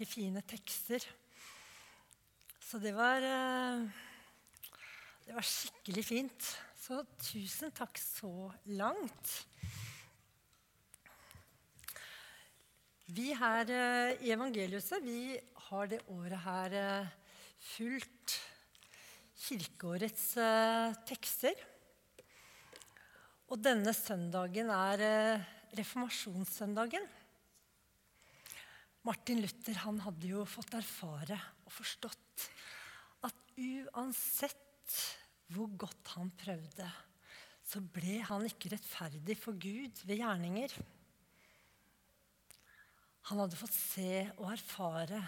sterke, fine tekster. Så det var eh, Det var skikkelig fint. Så tusen takk så langt. Vi her eh, i Evangeliuset vi har det året her eh, fulgt kirkeårets tekster. Og denne søndagen er reformasjonssøndagen. Martin Luther han hadde jo fått erfare og forstått at uansett hvor godt han prøvde, så ble han ikke rettferdig for Gud ved gjerninger. Han hadde fått se og erfare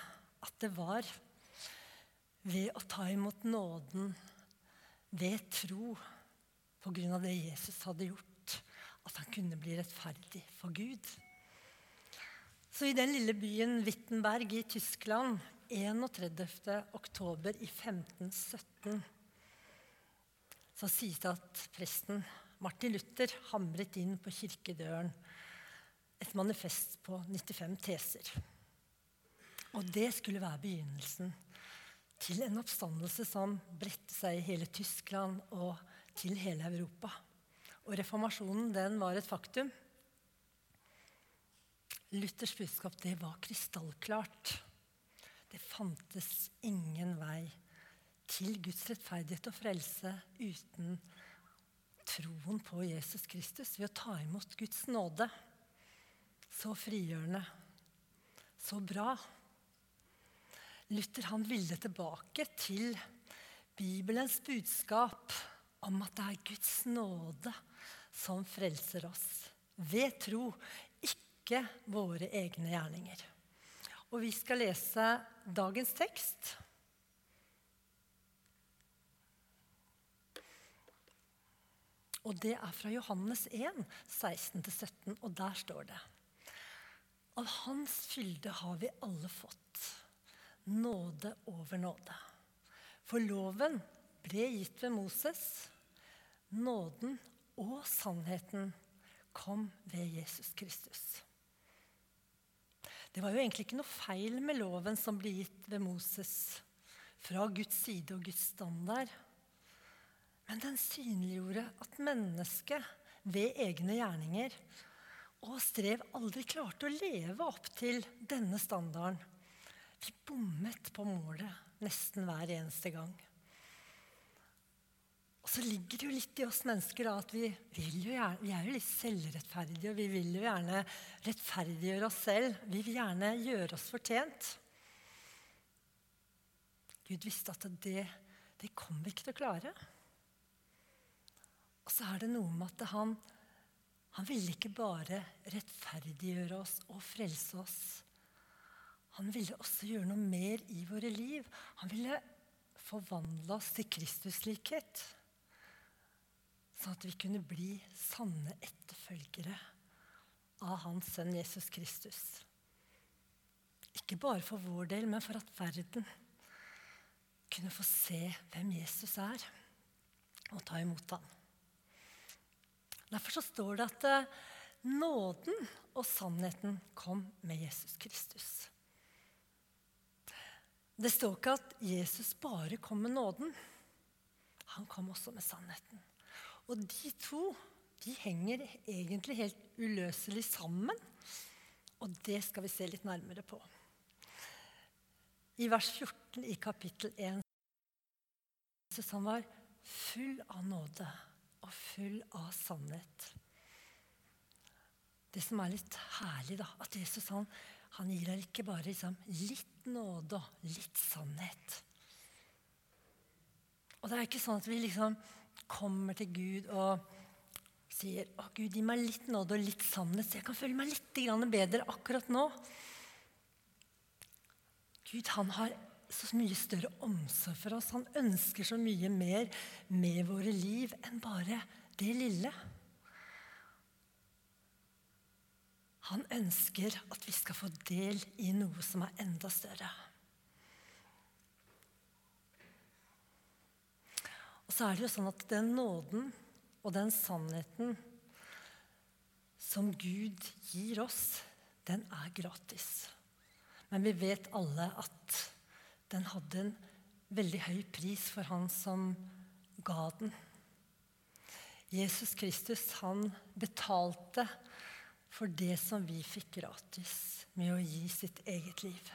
at det var ved å ta imot nåden, ved tro, på grunn av det Jesus hadde gjort, at han kunne bli rettferdig for Gud. Så i den lille byen Wittenberg i Tyskland 31. oktober i 1517 så sies det at presten Martin Luther hamret inn på kirkedøren et manifest på 95 teser. Og det skulle være begynnelsen til en oppstandelse som bredte seg i hele Tyskland og til hele Europa. Og reformasjonen den var et faktum. Luthers budskap det var krystallklart. Det fantes ingen vei til Guds rettferdighet og frelse uten troen på Jesus Kristus ved å ta imot Guds nåde. Så frigjørende. Så bra. Luther han ville tilbake til Bibelens budskap om at det er Guds nåde som frelser oss. Ved tro, ikke våre egne gjerninger. Og vi skal lese dagens tekst. Og det er fra Johannes 1, 16-17, og der står det Av Hans fylde har vi alle fått nåde over nåde. For loven ble gitt ved Moses. Nåden og sannheten kom ved Jesus Kristus. Det var jo egentlig ikke noe feil med loven som ble gitt ved Moses fra Guds side og Guds standard. Men den synliggjorde at mennesket ved egne gjerninger og strev aldri klarte å leve opp til denne standarden. Vi bommet på målet nesten hver eneste gang. Og så ligger det jo litt i oss mennesker da, at vi, gjerne, vi er jo litt selvrettferdige. Og vi vil jo gjerne rettferdiggjøre oss selv. Vi vil gjerne gjøre oss fortjent. Gud visste at det, det kom vi ikke til å klare. Og så er det noe med at han, han ville ikke bare rettferdiggjøre oss og frelse oss. Han ville også gjøre noe mer i våre liv. Han ville forvandle oss til Kristuslikhet sånn at vi kunne bli sanne etterfølgere av Hans sønn Jesus Kristus. Ikke bare for vår del, men for at verden kunne få se hvem Jesus er, og ta imot ham. Derfor så står det at eh, nåden og sannheten kom med Jesus Kristus. Det står ikke at Jesus bare kom med nåden. Han kom også med sannheten. Og de to de henger egentlig helt uløselig sammen. Og det skal vi se litt nærmere på. I vers 14 i kapittel 1 Jesus han var full av nåde og full av sannhet. Det som er litt herlig, da, at Jesus han, han gir deg ikke bare liksom, litt nåde og litt sannhet. Og det er ikke sånn at vi liksom kommer til Gud og sier å Gud, gi meg litt nåde og litt sannhet, så jeg kan føle meg litt bedre akkurat nå. Gud han har så mye større omsorg for oss. Han ønsker så mye mer med våre liv enn bare det lille. Han ønsker at vi skal få del i noe som er enda større. Og så er det jo sånn at den nåden og den sannheten som Gud gir oss, den er gratis. Men vi vet alle at den hadde en veldig høy pris for han som ga den. Jesus Kristus, han betalte for det som vi fikk gratis med å gi sitt eget liv.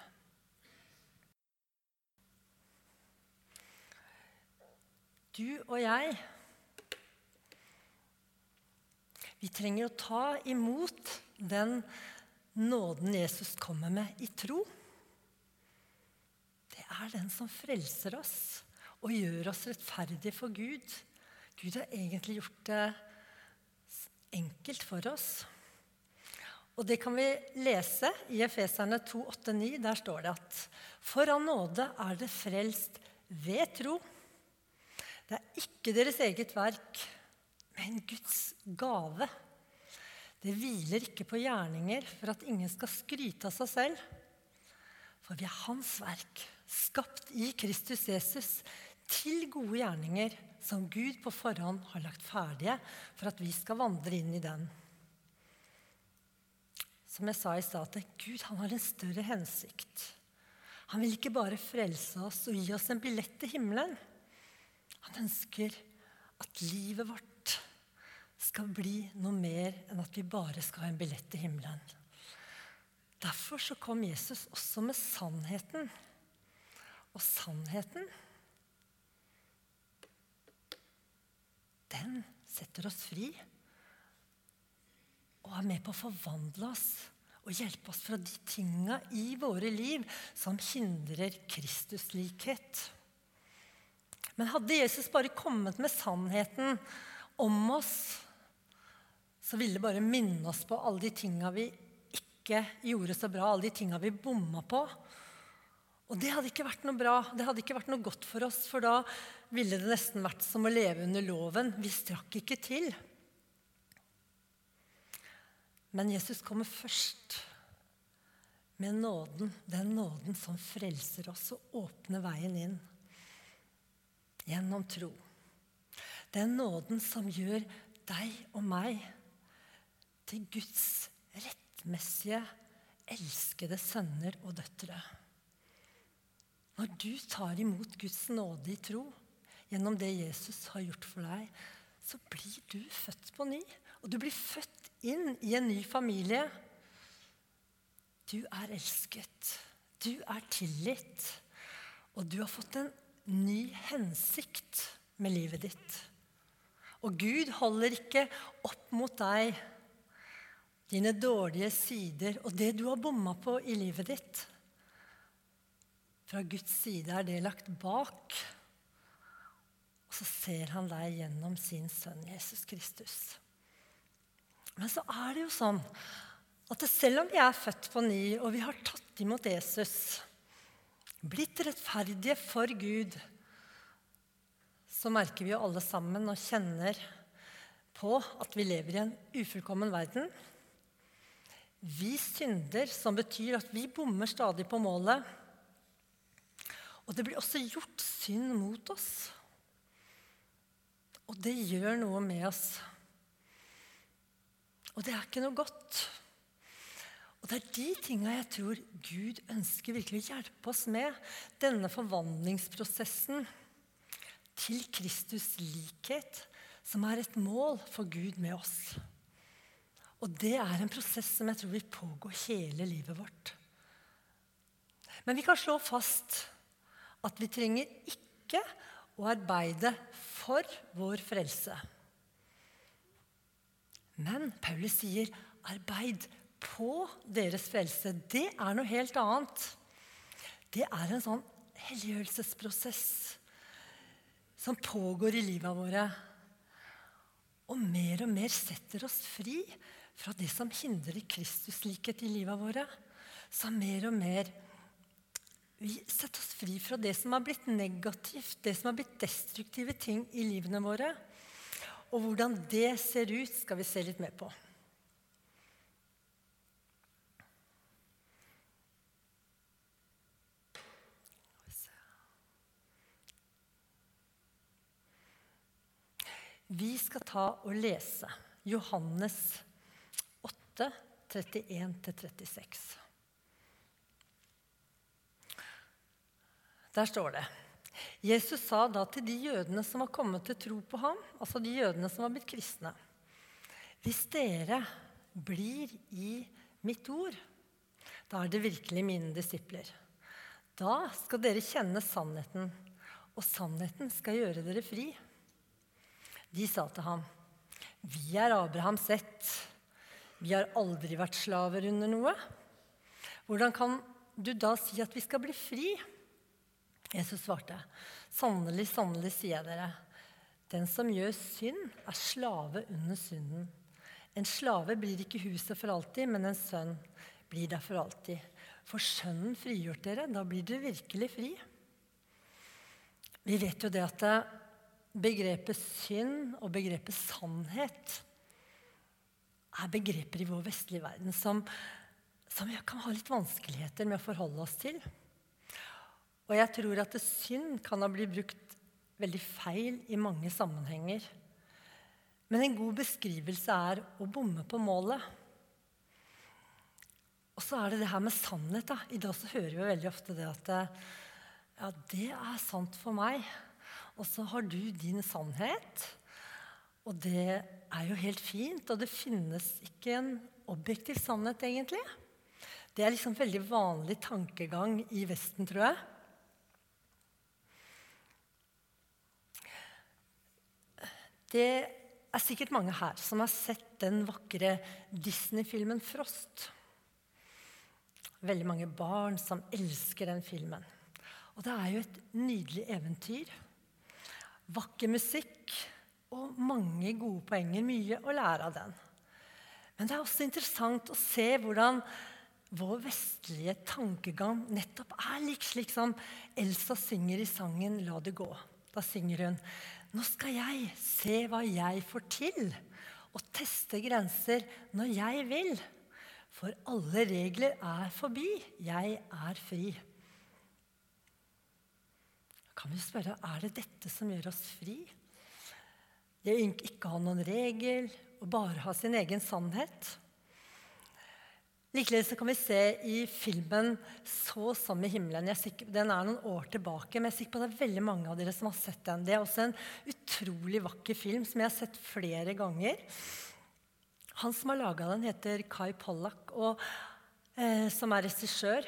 Du og jeg Vi trenger å ta imot den nåden Jesus kommer med i tro. Det er den som frelser oss og gjør oss rettferdige for Gud. Gud har egentlig gjort det enkelt for oss. Og det kan vi lese i Efeserne 2, 8, 9. Der står det at for av nåde er det frelst ved tro. Det er ikke deres eget verk, men Guds gave. Det hviler ikke på gjerninger for at ingen skal skryte av seg selv. For vi er Hans verk, skapt i Kristus Jesus til gode gjerninger som Gud på forhånd har lagt ferdige for at vi skal vandre inn i den. Som jeg sa i stad, Gud har en større hensikt. Han vil ikke bare frelse oss og gi oss en billett til himmelen. Han ønsker at livet vårt skal bli noe mer enn at vi bare skal ha en billett til himmelen. Derfor så kom Jesus også med sannheten. Og sannheten, den setter oss fri og er med på å forvandle oss og hjelpe oss fra de tinga i våre liv som hindrer Kristuslikhet. Men hadde Jesus bare kommet med sannheten om oss så ville det bare minne oss på alle de tinga vi ikke gjorde så bra, alle de tinga vi bomma på. Og det hadde ikke vært noe bra, det hadde ikke vært noe godt for oss, for da ville det nesten vært som å leve under loven. Vi strakk ikke til. Men Jesus kommer først med nåden, den nåden som frelser oss og åpner veien inn gjennom tro. Den nåden som gjør deg og meg til Guds rettmessige, elskede sønner og døtre. Når du tar imot Guds nåde i tro gjennom det Jesus har gjort for deg, så blir du født på ny. Og du blir født inn i en ny familie. Du er elsket. Du er tilgitt. Og du har fått en ny hensikt med livet ditt. Og Gud holder ikke opp mot deg dine dårlige sider og det du har bomma på i livet ditt. Fra Guds side er det lagt bak. Og så ser han deg gjennom sin sønn Jesus Kristus. Men så er det jo sånn at selv om vi er født på ny, og vi har tatt imot Jesus, blitt rettferdige for Gud, så merker vi jo alle sammen og kjenner på at vi lever i en ufullkommen verden. Vi synder, som betyr at vi bommer stadig på målet. Og det blir også gjort synd mot oss. Og det gjør noe med oss. Og det er ikke noe godt. Og det er de tinga jeg tror Gud ønsker virkelig å hjelpe oss med. Denne forvandlingsprosessen til Kristus' likhet, som er et mål for Gud med oss. Og det er en prosess som jeg tror vil pågå hele livet vårt. Men vi kan slå fast at vi trenger ikke å arbeide for vår frelse. Men Paulus sier 'arbeid på deres frelse'. Det er noe helt annet. Det er en sånn helliggjørelsesprosess som pågår i livet våre. Og mer og mer setter oss fri fra det som hindrer Kristuslikhet i livet våre. Så mer og mer vi setter oss fri fra det som har blitt negativt, det som har blitt destruktive ting i livene våre. Og hvordan det ser ut, skal vi se litt mer på. Vi skal ta og lese Johannes 8, 31-36. Der står det Jesus sa da til de jødene som var kommet til tro på ham, altså de jødene som var blitt kristne Hvis dere blir i mitt ord, da er det virkelig mine disipler. Da skal dere kjenne sannheten, og sannheten skal gjøre dere fri. De sa til ham, vi er Abrahams ett. Vi har aldri vært slaver under noe. Hvordan kan du da si at vi skal bli fri? Jesus svarte, sannelig, sannelig sier jeg dere, den som gjør synd, er slave under synden. En slave blir ikke huset for alltid, men en sønn blir der for alltid. For Sønnen frigjort dere, da blir dere virkelig fri. Vi vet jo det at begrepet synd og begrepet sannhet er begreper i vår vestlige verden som, som vi kan ha litt vanskeligheter med å forholde oss til. Og jeg tror at synd kan ha blitt brukt veldig feil i mange sammenhenger. Men en god beskrivelse er å bomme på målet. Og så er det det her med sannhet. da. I dag så hører vi veldig ofte det at ja, det er sant for meg. Og så har du din sannhet. Og det er jo helt fint. Og det finnes ikke en objektiv sannhet, egentlig. Det er liksom veldig vanlig tankegang i Vesten, tror jeg. Det er sikkert mange her som har sett den vakre Disney-filmen 'Frost'. Veldig mange barn som elsker den filmen. Og det er jo et nydelig eventyr. Vakker musikk og mange gode poenger. Mye å lære av den. Men det er også interessant å se hvordan vår vestlige tankegang nettopp er lik slik som Elsa synger i sangen 'La det gå'. Da synger hun nå skal jeg se hva jeg får til, og teste grenser når jeg vil. For alle regler er forbi. Jeg er fri. Kan vi spørre er det dette som gjør oss fri? Det å ikke ha noen regel og bare ha sin egen sannhet. Likeledes kan vi se i filmen 'Så som i himmelen'. Sikker, den er noen år tilbake, men jeg er sikker på det er veldig mange av dere som har sett den. Det er også en utrolig vakker film som jeg har sett flere ganger. Han som har laga den, heter Kai Pollak, og, eh, som er regissør.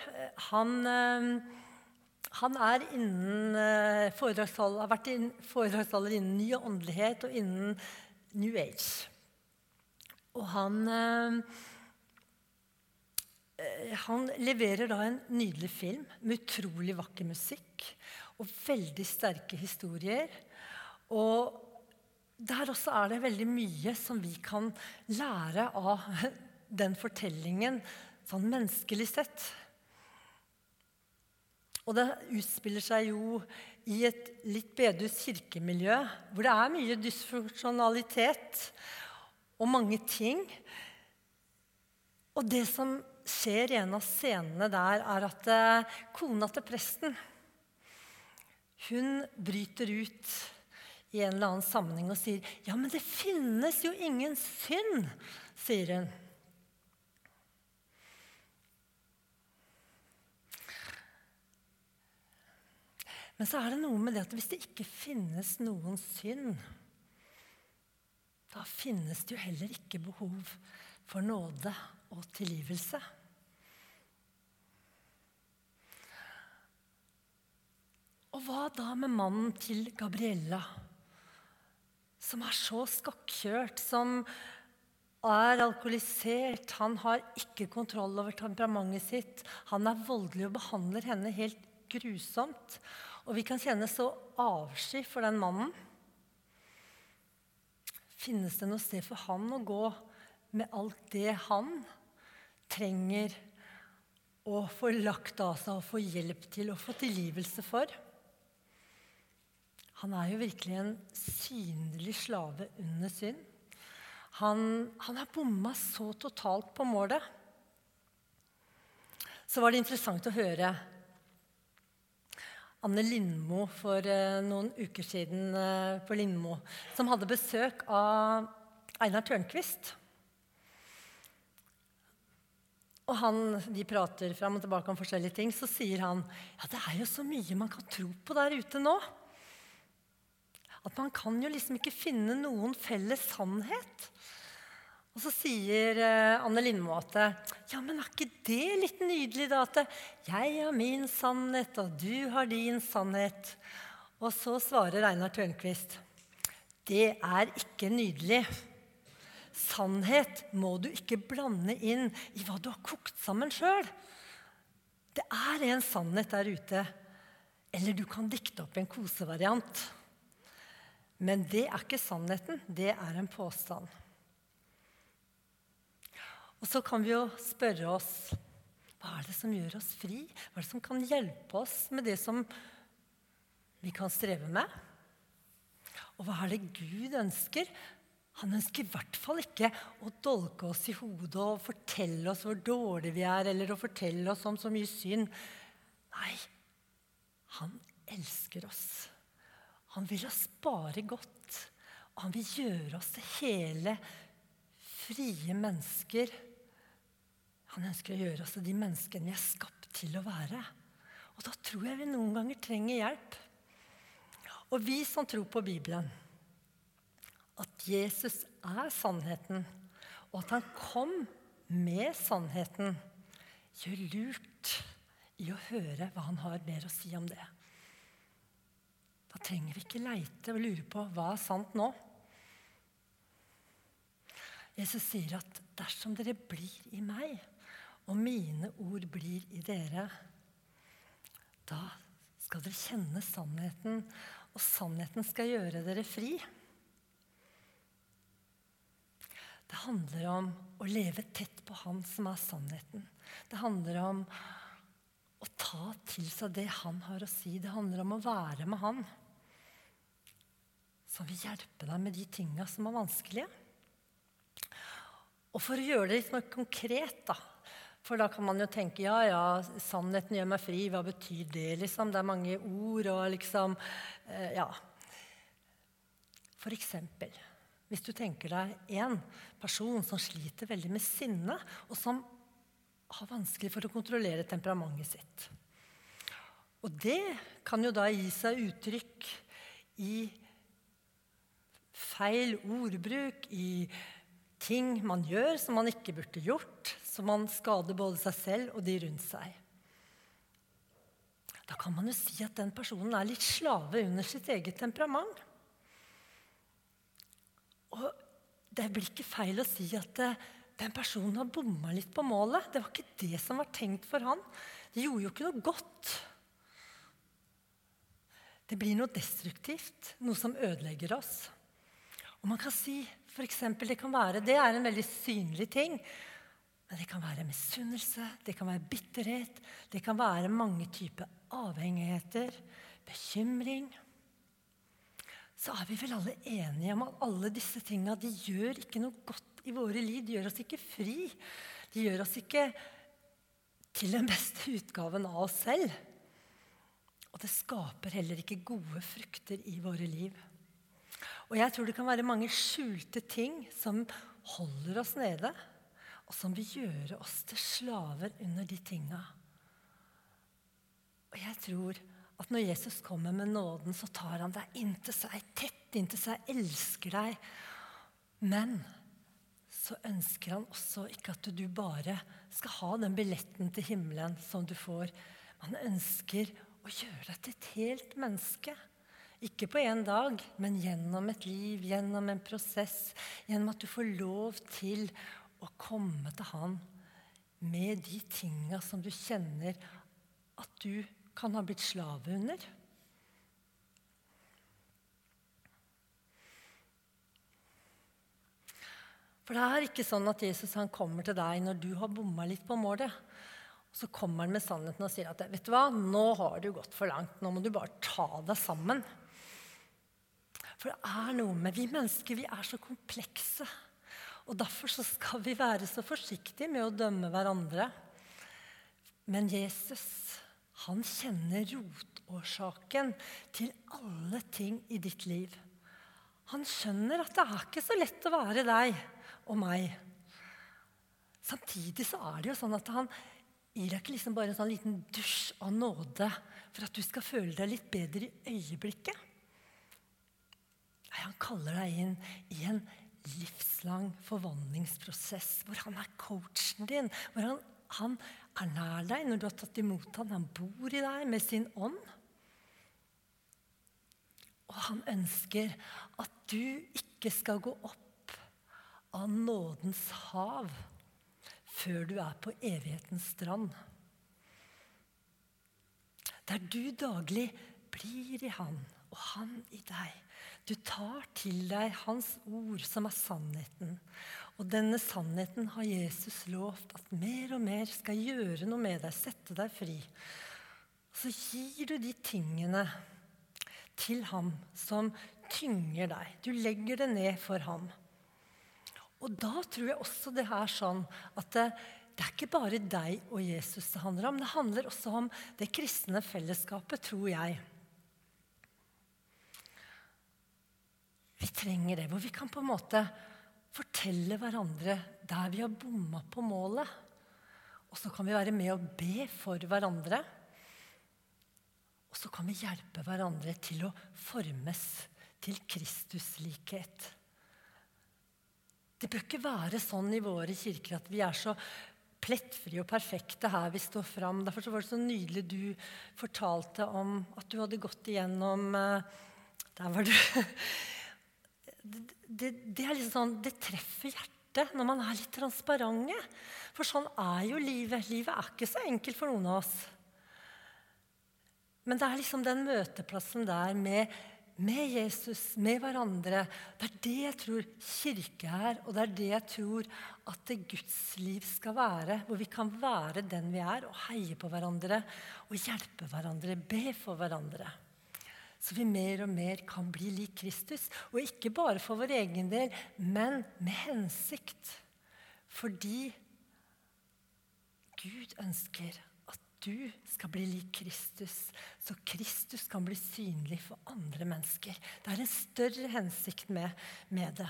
Han, eh, han er innen eh, har vært foredragsholder innen ny åndelighet og innen New Age. Og han eh, Eh, han leverer da en nydelig film med utrolig vakker musikk og veldig sterke historier. Og der også er det veldig mye som vi kan lære av den fortellingen sånn menneskelig sett. Og det utspiller seg jo i et litt bedus kirkemiljø, hvor det er mye dysfunksjonalitet og mange ting. Og det som skjer i en av scenene der, er at eh, kona til presten hun bryter ut i en eller annen sammenheng og sier ja, men det finnes jo ingen synd, sier hun. Men så er det noe med det at hvis det ikke finnes noen synd, da finnes det jo heller ikke behov for nåde og tilgivelse. Og hva da med mannen til Gabriella, som er så skakkjørt, som er alkoholisert, han har ikke kontroll over temperamentet sitt, han er voldelig og behandler henne helt grusomt. Og vi kan kjenne så avsky for den mannen. Finnes det noe sted for han å gå med alt det han trenger å få lagt av seg og få hjelp til og få tilgivelse for? Han er jo virkelig en synlig slave under synd. Han, han har bomma så totalt på målet. Så var det interessant å høre Anne Lindmo for uh, noen uker siden uh, på Lindmo, som hadde besøk av Einar Tørnquist. og han, de prater fram og tilbake om forskjellige ting, så sier han ja, det er jo så mye man kan tro på der ute nå. At man kan jo liksom ikke finne noen felles sannhet. Og så sier eh, Anne Lindmo at ja, men er ikke det litt nydelig, da? At jeg har min sannhet, og du har din sannhet. Og så svarer Einar Tørnquist det er ikke nydelig. Sannhet må du ikke blande inn i hva du har kokt sammen sjøl. Det er en sannhet der ute. Eller du kan dikte opp en kosevariant. Men det er ikke sannheten. Det er en påstand. Og så kan vi jo spørre oss hva er det som gjør oss fri? Hva er det som kan hjelpe oss med det som vi kan streve med? Og hva er det Gud ønsker? Han ønsker i hvert fall ikke å dolke oss i hodet og fortelle oss hvor dårlige vi er, eller å fortelle oss om så mye synd. Nei, han elsker oss. Han vil oss bare godt. Han vil gjøre oss hele, frie mennesker. Han ønsker å gjøre oss til de menneskene vi er skapt til å være. Og da tror jeg vi noen ganger trenger hjelp. Og vi som tror på Bibelen, at Jesus er sannheten, og at han kom med sannheten, gjør lurt i å høre hva han har mer å si om det. Da trenger vi ikke leite og lure på hva er sant nå. Jesus sier at dersom dere blir i meg, og mine ord blir i dere, da skal dere kjenne sannheten, og sannheten skal gjøre dere fri. Det handler om å leve tett på Han som er sannheten. Det handler om å ta til seg det Han har å si. Det handler om å være med Han. Som vil hjelpe deg med de tinga som er vanskelige. Og for å gjøre det litt mer konkret, da For da kan man jo tenke ja, ja, sannheten gjør meg fri. Hva betyr det, liksom? Det er mange ord og liksom eh, Ja. For eksempel hvis du tenker deg en person som sliter veldig med sinne, og som har vanskelig for å kontrollere temperamentet sitt. Og det kan jo da gi seg uttrykk i feil ordbruk, i ting man gjør som man ikke burde gjort, så man skader både seg selv og de rundt seg. Da kan man jo si at den personen er litt slave under sitt eget temperament. Og det blir ikke feil å si at eh, den personen har bomma litt på målet. Det var ikke det som var tenkt for han. Det gjorde jo ikke noe godt. Det blir noe destruktivt, noe som ødelegger oss. Og man kan si for eksempel, det kan være, det er en veldig synlig ting. Men det kan være misunnelse, det kan være bitterhet, det kan være mange typer avhengigheter, bekymring så er vi vel alle enige om at alle disse tinga gjør ikke noe godt i våre liv. De gjør oss ikke fri. De gjør oss ikke til den beste utgaven av oss selv. Og det skaper heller ikke gode frukter i våre liv. Og jeg tror det kan være mange skjulte ting som holder oss nede, og som vil gjøre oss til slaver under de tinga. Og jeg tror at når Jesus kommer med nåden, så tar han deg inntil seg, tett inntil seg, elsker deg. Men så ønsker han også ikke at du bare skal ha den billetten til himmelen som du får. Han ønsker å gjøre deg til et helt menneske. Ikke på én dag, men gjennom et liv, gjennom en prosess. Gjennom at du får lov til å komme til Han med de tinga som du kjenner at du kan ha blitt slave under. For det er ikke sånn at Jesus han kommer til deg når du har bomma litt på målet. Og Så kommer han med sannheten og sier at vet du hva, nå har du gått for langt. Nå må du bare ta deg sammen. For det er noe med Vi mennesker vi er så komplekse. Og Derfor så skal vi være så forsiktige med å dømme hverandre. Men Jesus han kjenner rotårsaken til alle ting i ditt liv. Han skjønner at det er ikke så lett å være deg og meg. Samtidig så er det jo sånn at han gir deg ikke liksom bare en sånn liten dusj av nåde for at du skal føle deg litt bedre i øyeblikket. Nei, han kaller deg inn i en livslang forvandlingsprosess hvor han er coachen din. Hvor han, han er nær deg når du har tatt imot ham. Han bor i deg med sin ånd. Og han ønsker at du ikke skal gå opp av nådens hav før du er på evighetens strand. Der du daglig blir i Han og Han i deg. Du tar til deg Hans ord, som er sannheten. Og denne sannheten har Jesus lovt at mer og mer skal gjøre noe med deg, sette deg fri. Så gir du de tingene til ham som tynger deg. Du legger det ned for ham. Og da tror jeg også det er sånn at det, det er ikke bare deg og Jesus det handler om. Det handler også om det kristne fellesskapet, tror jeg. Vi trenger det, hvor vi kan på en måte fortelle hverandre der vi har bomma på målet. Og så kan vi være med og be for hverandre. Og så kan vi hjelpe hverandre til å formes til Kristuslikhet. Det bør ikke være sånn i våre kirker at vi er så plettfrie og perfekte her vi står fram. Derfor var det så nydelig du fortalte om at du hadde gått igjennom eh, Der var du. Det, det, er liksom sånn, det treffer hjertet når man er litt transparente. For sånn er jo livet. Livet er ikke så enkelt for noen av oss. Men det er liksom den møteplassen der med med Jesus, med hverandre. Det er det jeg tror kirke er, og det er det jeg tror at det Guds liv skal være. Hvor vi kan være den vi er, og heie på hverandre og hjelpe hverandre, be for hverandre. Så vi mer og mer kan bli lik Kristus. Og ikke bare for vår egen del, men med hensikt. Fordi Gud ønsker at du skal bli lik Kristus, så Kristus kan bli synlig for andre mennesker. Det er en større hensikt med, med det.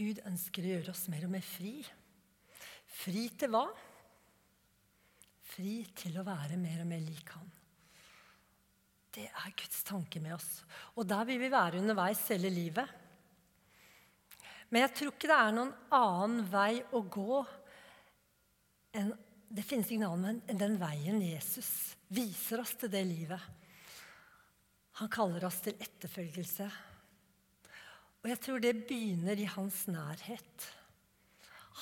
Gud ønsker å gjøre oss mer og mer fri. Fri til hva? Fri til å være mer og mer lik Han. Det er Guds tanke med oss. Og der vil vi være underveis hele livet. Men jeg tror ikke det er noen annen vei å gå enn Det finnes ingen annen enn den veien Jesus viser oss til det livet. Han kaller oss til etterfølgelse. Og jeg tror det begynner i hans nærhet.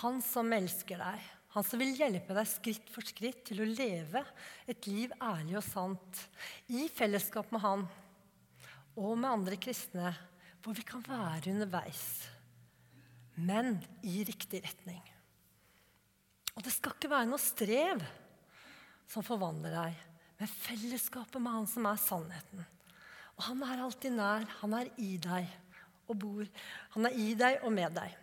Han som elsker deg. Han som vil hjelpe deg skritt for skritt til å leve et liv ærlig og sant. I fellesskap med han og med andre kristne, hvor vi kan være underveis men i riktig retning. Og det skal ikke være noe strev som forvandler deg, men fellesskapet med Han som er sannheten. Og Han er alltid nær. Han er i deg og bor. Han er i deg og med deg.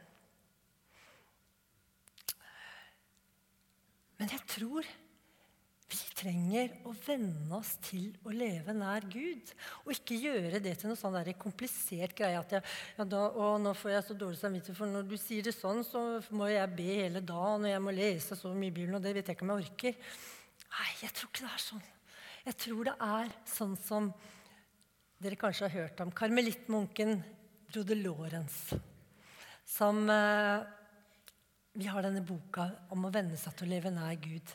Men jeg tror vi trenger å venne oss til å leve nær Gud. Og ikke gjøre det til noe sånn der komplisert greie. at jeg, ja, da, å, nå får jeg så dårlig samvittighet, for når du sier det sånn, så må jeg be hele dagen, og jeg må lese så mye i Bibelen, og det vet jeg ikke om jeg orker. Nei, jeg tror ikke det er sånn. Jeg tror det er sånn som dere kanskje har hørt om. Karmelittmunken broder Lorentz. Som eh, Vi har denne boka om å venne seg til å leve nær Gud.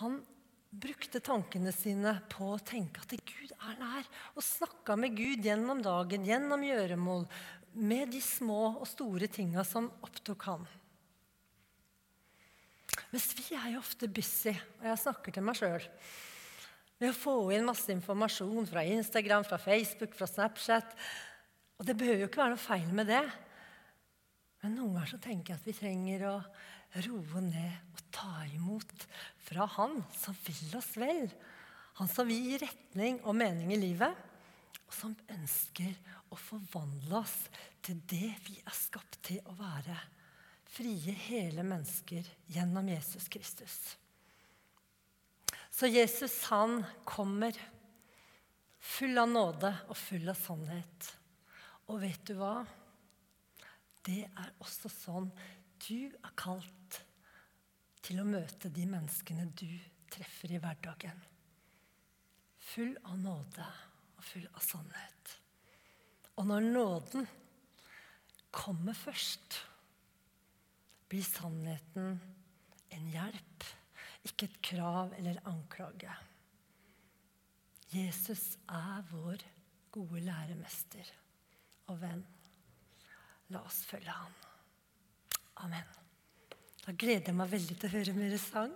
Han brukte tankene sine på å tenke at Gud er nær, og snakka med Gud gjennom dagen, gjennom gjøremål, med de små og store tinga som opptok han. Mens vi er jo ofte busy, og jeg snakker til meg sjøl, med å få inn masse informasjon fra Instagram, fra Facebook, fra Snapchat. Og det behøver jo ikke være noe feil med det. Men noen ganger så tenker jeg at vi trenger å roe ned og ta imot fra Han som vil oss vel. Han som vil gi retning og mening i livet, og som ønsker å forvandle oss til det vi er skapt til å være. Frie, hele mennesker gjennom Jesus Kristus. Så Jesus, han kommer full av nåde og full av sannhet. Og vet du hva? Det er også sånn du er kalt til å møte de menneskene du treffer i hverdagen. Full av nåde og full av sannhet. Og når nåden kommer først, blir sannheten en hjelp, ikke et krav eller anklage. Jesus er vår gode læremester og venn. La oss følge ham. Amen. Da gleder jeg meg veldig til å høre mer sang.